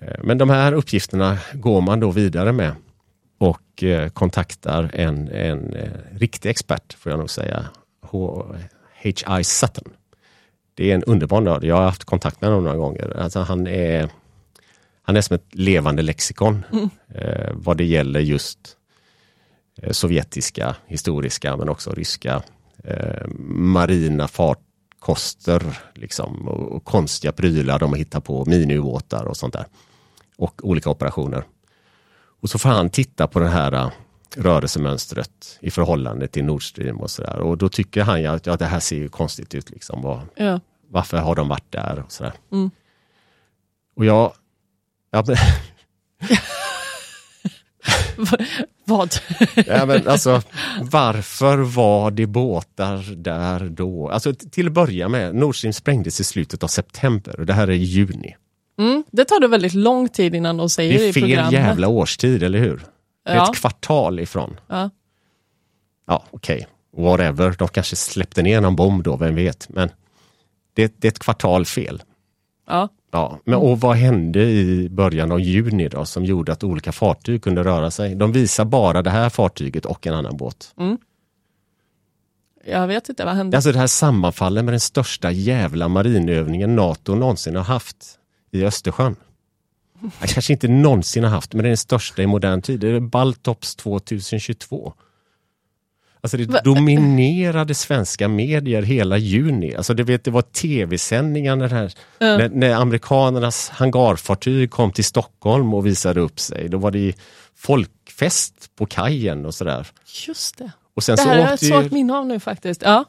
Eh, Men de här uppgifterna går man då vidare med och eh, kontaktar en, en eh, riktig expert, får jag nog säga, H.I. Sutton. Det är en underbar nörd, jag har haft kontakt med honom några gånger. Alltså han, är, han är som ett levande lexikon eh, vad det gäller just sovjetiska, historiska men också ryska eh, marina farkoster liksom, och, och konstiga prylar de har hittat på, miniubåtar och sånt där. Och olika operationer. Och så får han titta på det här äh, rörelsemönstret i förhållande till Nord Stream och sådär. Och då tycker han ju att ja, det här ser ju konstigt ut. Liksom. Vad, Ja. varför har de varit där? Och, sådär. Mm. och jag... Ja, men, Vad? ja, men alltså, varför var det båtar där då? Alltså till att börja med, Nord Stream sprängdes i slutet av september och det här är juni. Mm. Det tar det väldigt lång tid innan de säger Det är i fel programmet. jävla årstid, eller hur? Det är ett kvartal ifrån. Ja. Ja, okej. Whatever. De kanske släppte ner någon bomb då, vem vet. Men det, det är ett kvartal fel. Ja. Ja, men och vad hände i början av juni då som gjorde att olika fartyg kunde röra sig? De visar bara det här fartyget och en annan båt. Jag vet inte, vad hände? Alltså det här sammanfaller med den största jävla marinövningen NATO någonsin har haft i Östersjön. Ja, Kanske inte någonsin har haft, men det är den största i modern tid. Det är Baltops 2022. Alltså det dominerade svenska medier hela juni. Alltså det, vet, det var tv-sändningar när, här, Ja. när, när amerikanernas hangarfartyg kom till Stockholm och visade upp sig. Då var det folkfest på kajen och sådär. Just det. Och sen Det så här har jag ett svagt minne av nu faktiskt. Ja.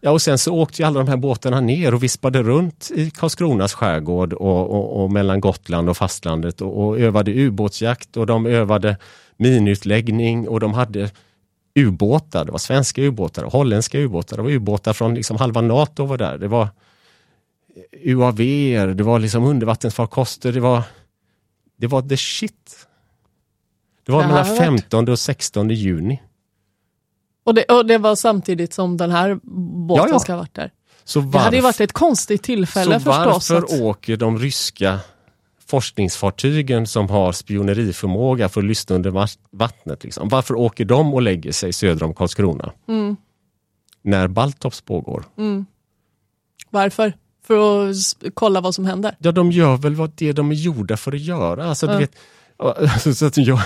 Ja, och sen så åkte ju alla de här båtarna ner och vispade runt i Karlskronas skärgård och, och, och mellan Gotland och fastlandet och, och övade ubåtsjakt och de övade minutläggning och de hade ubåtar. Det var svenska ubåtar och holländska ubåtar. Det var ubåtar från liksom halva NATO var där. Det var UAV, det var liksom undervattensfarkoster. Det var, det var the shit. Det var Det mellan har varit- 15 och 16 juni. Och, det, och det var samtidigt som den här båten Ja, ja. ska ha varit där. Så Det hade ju varit ett konstigt tillfälle Så förstås. varför att- åker de ryska forskningsfartygen som har spioneriförmåga för att lyssna under vatt- vattnet? Liksom? Varför åker de och lägger sig söder om Karlskrona? Mm. När Baltops pågår? Varför? För att kolla vad som händer. Ja, de gör väl vad det de är gjorda för att göra. Alltså, Ja. du vet, alltså, så att jag,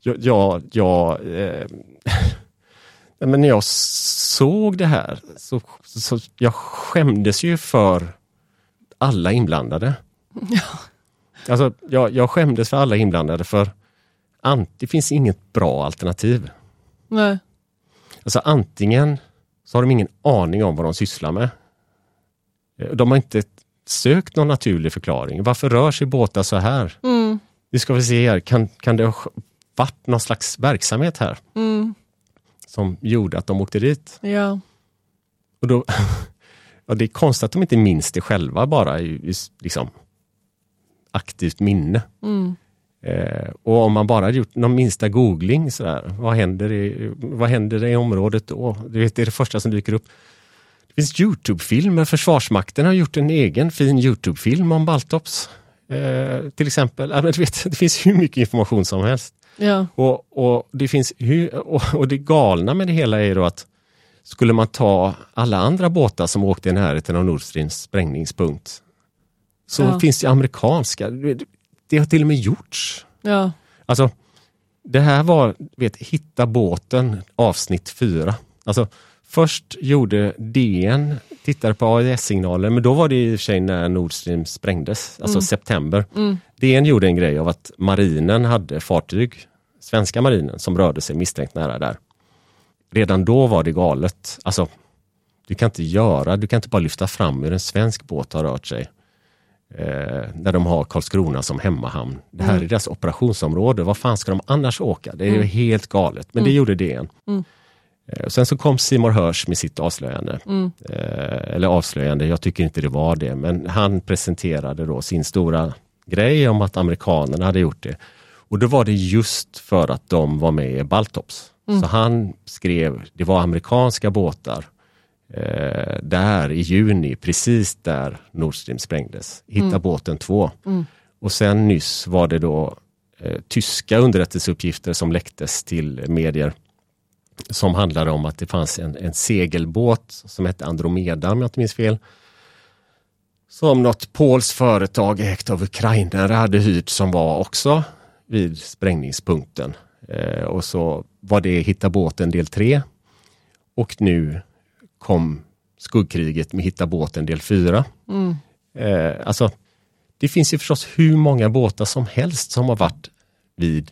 jag, jag, jag eh, men när jag såg det här så, så jag skämdes ju för alla inblandade. Alltså, jag, jag skämdes för alla inblandade för det finns inget bra alternativ. Nej. Alltså antingen så har de ingen aning om vad de sysslar med. Eh, De har inte sökt någon naturlig förklaring. Varför rör sig båtar så här? Mm. Nu ska vi se här, kan, kan det ha varit någon slags verksamhet här Mm. Som gjorde att de åkte dit? Ja. Och då, ja, det är konstigt att de inte minns det själva bara i, i liksom, aktivt minne. Mm. Eh, och om man bara gjort någon minsta googling, sådär, vad, händer i, vad händer i området då? Det är det första som dyker upp. Det finns Youtube-filmer, Försvarsmakten har gjort en egen fin Youtube-film om Baltops. Eh, till exempel, du vet, det finns hur mycket information som helst. Ja. Och, och, det finns och, och det galna med det hela är då att skulle man ta alla andra båtar som åkte i närheten av Nord Streams sprängningspunkt så Ja. finns det amerikanska, det, det har till och med gjorts. Ja. Alltså, det här var, vet, hitta båten avsnitt fyra. Alltså, först gjorde DN, tittade på AIS-signaler, men då var det i och för sig när Nord Stream sprängdes, alltså september. Mm. DN gjorde en grej av att marinen hade fartyg, svenska marinen, som rörde sig misstänkt nära där. Redan då var det galet. Alltså, du kan inte göra, du kan inte bara lyfta fram hur en svensk båt har rört sig. Eh, när de har Karlskrona som hemmahamn. Det här är deras operationsområde. Vad fan ska de annars åka? Det är ju helt galet. Men det gjorde DN. Mm. Eh, sen så kom Simon Hörs med sitt avslöjande. Mm. Eh, eller avslöjande, jag tycker inte det var det. Men han presenterade då sin stora grej om att amerikanerna hade gjort det. Och då var det just för att de var med i Baltops. Så han skrev, det var amerikanska båtar eh, där i juni, precis där Nord Stream sprängdes. Hitta båten 2. Och sen nyss var det då eh, tyska underrättelseuppgifter som läcktes till medier som handlade om att det fanns en, en segelbåt som hette Andromeda om jag inte minns fel. Som något polskt företag ägt av ukrainare hade hyrt som var också vid sprängningspunkten. Eh, och så var det Hitta båten del 3. Och nu kom skuggkriget med Hitta båten del 4. Mm. Eh, alltså, det finns ju förstås hur många båtar som helst som har varit vid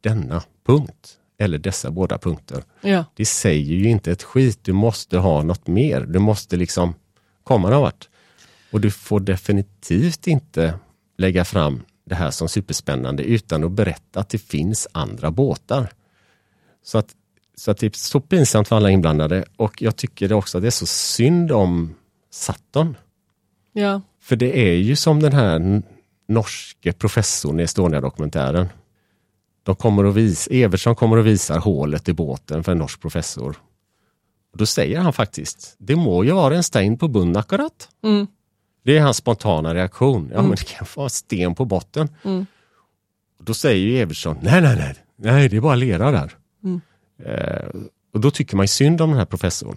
denna punkt. Eller dessa båda punkter. Ja. Det säger ju inte ett skit. Du måste ha något mer. Du måste liksom komma någon vart. Och du får definitivt inte lägga fram det här som superspännande utan att berätta att det finns andra båtar. Så att, så att det är så pinsamt för alla inblandade och jag tycker också att det är så synd om Saturn. Ja. För det är ju som den här norske professorn i Estonia-dokumentären. De kommer att visa, Evertsson kommer att visa hålet i båten för en norsk professor. Och då säger han faktiskt, det må ju vara en sten på bunnen akkurat. Mm. Det är hans spontana reaktion. Ja, men det kan vara sten på botten. Mm. Och då säger ju Evertsson, nej, nej, nej, nej, det är bara lera där. Mm. Eh, och då tycker man synd om den här professorn.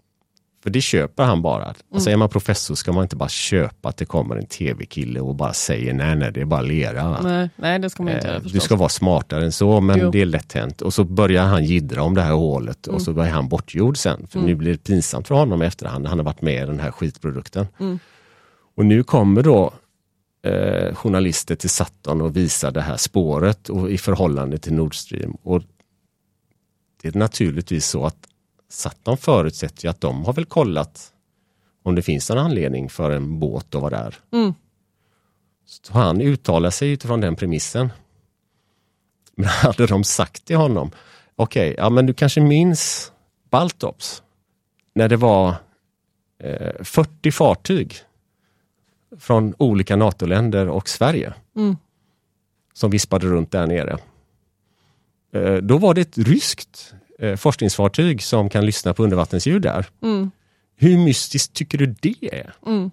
För det köper han bara. Alltså är man professor ska man inte bara köpa att det kommer en tv-kille och bara säger nej, nej, det är bara lera. Nej, nej, det ska man inte Eh, göra Du ska vara smartare än så, men Jo. det är lätt hänt. Och så börjar han jiddra om det här hålet Mm. och så är han bortgjord sen. För nu blir det pinsamt för honom i efterhand. Han har varit med i den här skitprodukten. Mm. Och nu kommer då eh, journalister till Saturn och visar det här spåret och i förhållande till Nord Stream. Och det är naturligtvis så att Saturn förutsätter ju att de har väl kollat om det finns någon anledning för en båt att vara där. Mm. Så han uttalar sig utifrån den premissen. Men hade de sagt till honom, okej, ja men du kanske minns Baltops? När det var eh, 40 fartyg från olika NATO-länder och Sverige Mm. som vispade runt där nere. Eh, då var det ett ryskt eh, forskningsfartyg som kan lyssna på undervattensljud där. Mm. Hur mystiskt tycker du det är? Mm.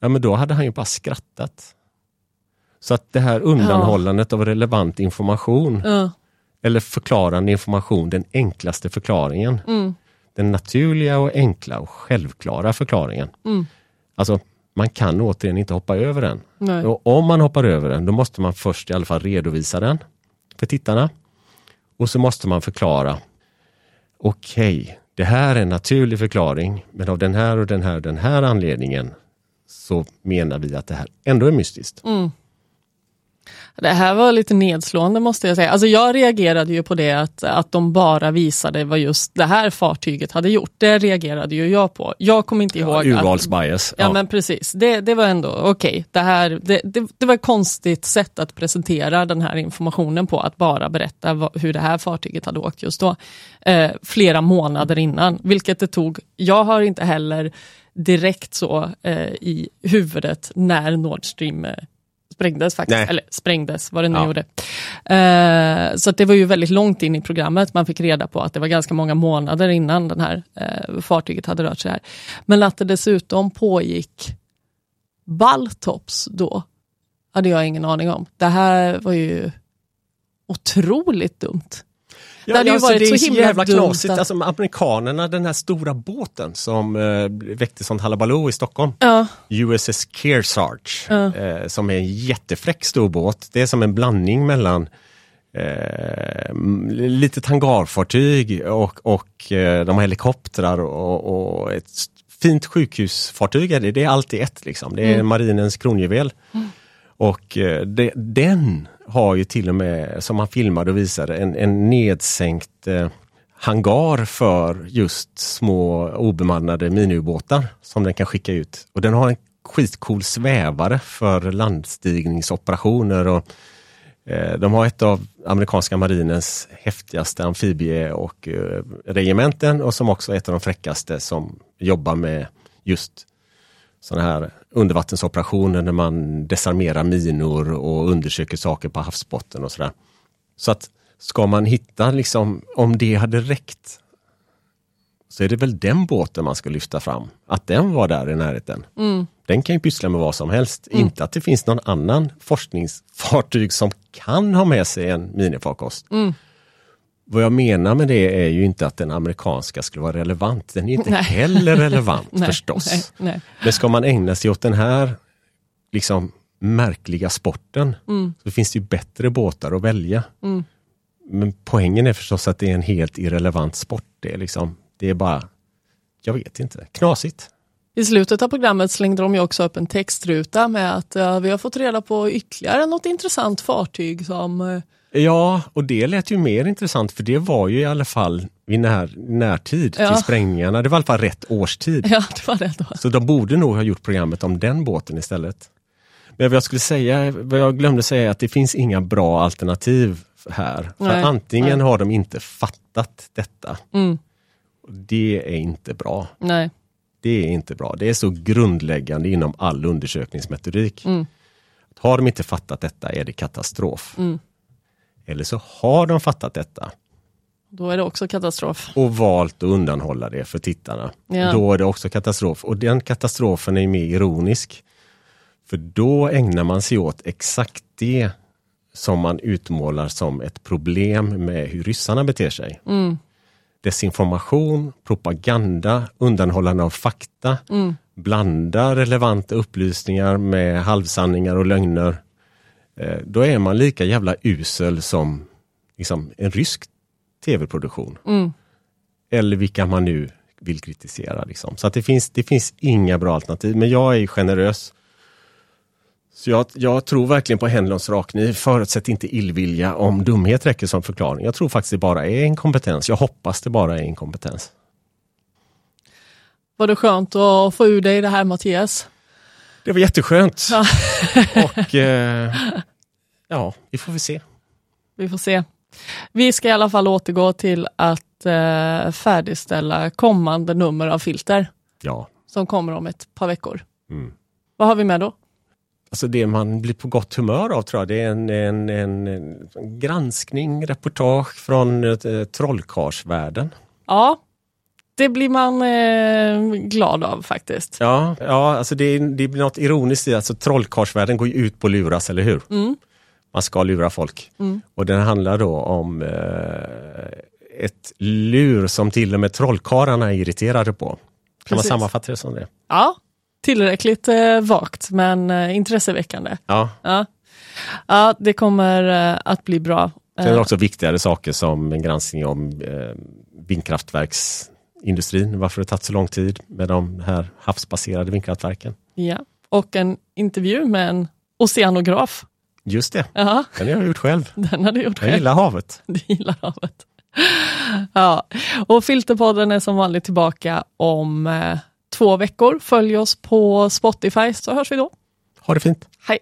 Ja men då hade han ju bara skrattat. Så att det här undanhållandet av relevant information Ja. eller förklarande information, den enklaste förklaringen. Mm. Den naturliga och enkla och självklara förklaringen. Mm. Alltså, man kan återigen inte hoppa över den. Nej. Och om man hoppar över den, då måste man först i alla fall redovisa den för tittarna. Och så måste man förklara, okej, det här är en naturlig förklaring, men av den här och den här och den här anledningen så menar vi att det här ändå är mystiskt. Mm. Det här var lite nedslående måste jag säga. Alltså jag reagerade ju på det att, att de bara visade vad just det här fartyget hade gjort. Det reagerade ju jag på. Jag kommer inte ihåg att, Urvalsbias. Ja, men precis, det, det var ändå okej. Det, här, det, det, det var ett konstigt sätt att presentera den här informationen på, att bara berätta vad, hur det här fartyget hade åkt just då. Eh, flera månader innan, vilket det tog. Jag har inte heller direkt så eh, i huvudet när Nord Stream eh, sprängdes faktiskt, Nej. eller sprängdes vad det nu Ja. gjorde. Eh, så det var ju väldigt långt in i programmet man fick reda på att det var ganska många månader innan den här eh, fartyget hade rört sig här. Men att det dessutom pågick Baltops då, hade jag ingen aning om. Det här var ju otroligt dumt. Det hade ju alltså, varit det är så himla jävla dumt knasigt. att- Alltså, amerikanerna, den här stora båten som eh, väckte sånt halabaloo i Stockholm. Ja, USS Kearsarge, Ja. eh, som är en jättefräck stor båt. Det är som en blandning mellan eh, litet hangarfartyg och, och eh, de har helikoptrar och, och ett fint sjukhusfartyg. Är det, det är allt i ett liksom. Det är marinens kronjuvel. Och eh, det, den har ju till och med, som han filmade och visade, en, en nedsänkt eh, hangar för just små obemannade miniubåtar som den kan skicka ut. Och den har en skitcool svävare för landstigningsoperationer och eh, de har ett av amerikanska marinens häftigaste amfibie och eh, regementen och som också är ett av de fräckaste som jobbar med just sådana här undervattensoperationer när man desarmerar minor och undersöker saker på havsbotten och sådär. Så att ska man hitta liksom, om det hade räckt så är det väl den båten man ska lyfta fram. Att den var där i närheten. Den kan ju pyssla med vad som helst. Inte att det finns någon annan forskningsfartyg som kan ha med sig en minifarkost. Vad jag menar med det är ju inte att den amerikanska skulle vara relevant. Den är inte Nej. heller relevant nej, förstås. Nej, nej. Men ska man ägna sig åt den här liksom märkliga sporten så finns det ju bättre båtar att välja. Men poängen är förstås att det är en helt irrelevant sport. Det är, liksom, det är bara, jag vet inte, knasigt. I slutet av programmet slängde de ju också upp en textruta med att ja, vi har fått reda på ytterligare något intressant fartyg som eh, Ja, och det lät ju mer intressant för det var ju i alla fall vid när, närtid Ja. till sprängningarna. Det var i alla fall rätt årstid. Ja, det var det då. Så de borde nog ha gjort programmet om den båten istället. Men vad jag skulle säga, vad jag glömde säga är att det finns inga bra alternativ här. För Nej, antingen nej. har de inte fattat detta. Mm. Det är inte bra. Nej. Det är inte bra. Det är så grundläggande inom all undersökningsmetodik. Mm. Har de inte fattat detta är det katastrof. Mm. Eller så har de fattat detta Då är det också katastrof. och valt att undanhålla det för tittarna. Ja. Då är det också katastrof. Och den katastrofen är mer ironisk. För då ägnar man sig åt exakt det som man utmålar som ett problem med hur ryssarna beter sig. Mm. desinformation, propaganda, undanhållande av fakta, Mm. blanda relevanta upplysningar med halvsanningar och lögner. Eh, då är man lika jävla usel som liksom, en rysk tv-produktion. Mm. Eller vilka man nu vill kritisera. Liksom. Så att det, finns, det finns inga bra alternativ. Men jag är generös. Så jag, jag tror verkligen på Henlons rakkniv. Förutsätt inte illvilja om dumhet räcker som förklaring. Jag tror faktiskt det bara är inkompetens. Jag hoppas det bara är inkompetens. Var det skönt att få ur dig det här Mattias? Det var jätteskönt. Ja. Och eh, ja, vi får väl se. Vi får se. Vi ska i alla fall återgå till att eh, färdigställa kommande nummer av Filter Ja, som kommer om ett par veckor. Mm. Vad har vi med då? alltså det man blir på gott humör av tror jag, det är en, en, en, en granskning, reportage från eh, trollkarlsvärlden. Ja, det blir man eh, glad av faktiskt. Ja, ja alltså det, det blir något ironiskt i alltså trollkarlsvärlden går ju ut på att luras, eller hur? Mm. Man ska lura folk. Mm. Och den handlar då om eh, ett lur som till och med trollkarlarna är irriterade på. Kan Precis. man sammanfatta det som det? Ja, tillräckligt eh, vagt men eh, intresseväckande. Ja. Ja. ja, det kommer eh, att bli bra. Sen är det Eh, också viktigare saker som en granskning om eh, industrin, varför det tagit så lång tid med de här havsbaserade vindkraftverken. Ja, och en intervju med en oceanograf. Just det, Aha. den har jag gjort själv. Den har du gjort jag gillar havet. Du gillar havet. Ja, och Filterpodden är som vanligt tillbaka om eh, två veckor. Följ oss på Spotify så hörs vi då. Ha det fint. Hej.